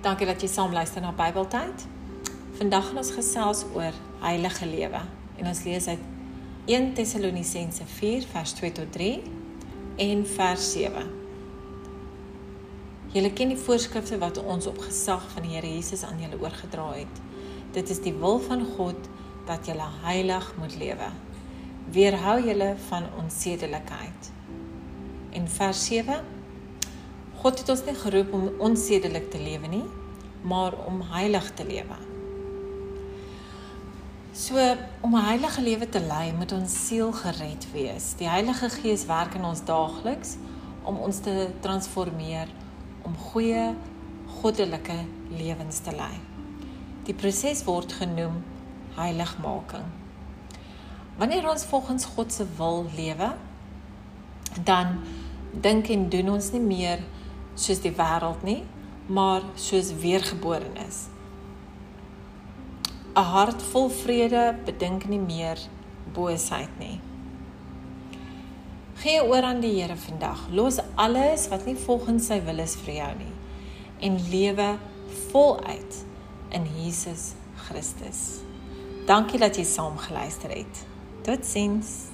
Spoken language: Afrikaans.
Dankie dat jy saam luister na Bybeltyd. Vandag gaan ons gesels oor heilige lewe en ons lees uit 1 Tessalonisense 4 vers 2 tot 3 en vers 7. Julle ken die voorskrifte wat ons op gesag van die Here Jesus aan julle oorgedra het. Dit is die wil van God dat julle heilig moet lewe. Weerhou julle van onsedelikheid. En vers 7 God het ons nie geroep om onsedelik te lewe nie, maar om heilig te lewe. So om 'n heilige lewe te lei, moet ons siel gered wees. Die Heilige Gees werk in ons daagliks om ons te transformeer om goeie goddelike lewens te lei. Die proses word genoem heiligmaking. Wanneer ons volgens God se wil lewe, dan dink en doen ons nie meer soos die wêreld nie, maar soos weergeborenes. 'n Hart vol vrede bedink nie meer boosheid nie. Gee oor aan die Here vandag. Los alles wat nie volgens sy wil is vir jou nie en lewe voluit in Jesus Christus. Dankie dat jy saam geluister het. Totsiens.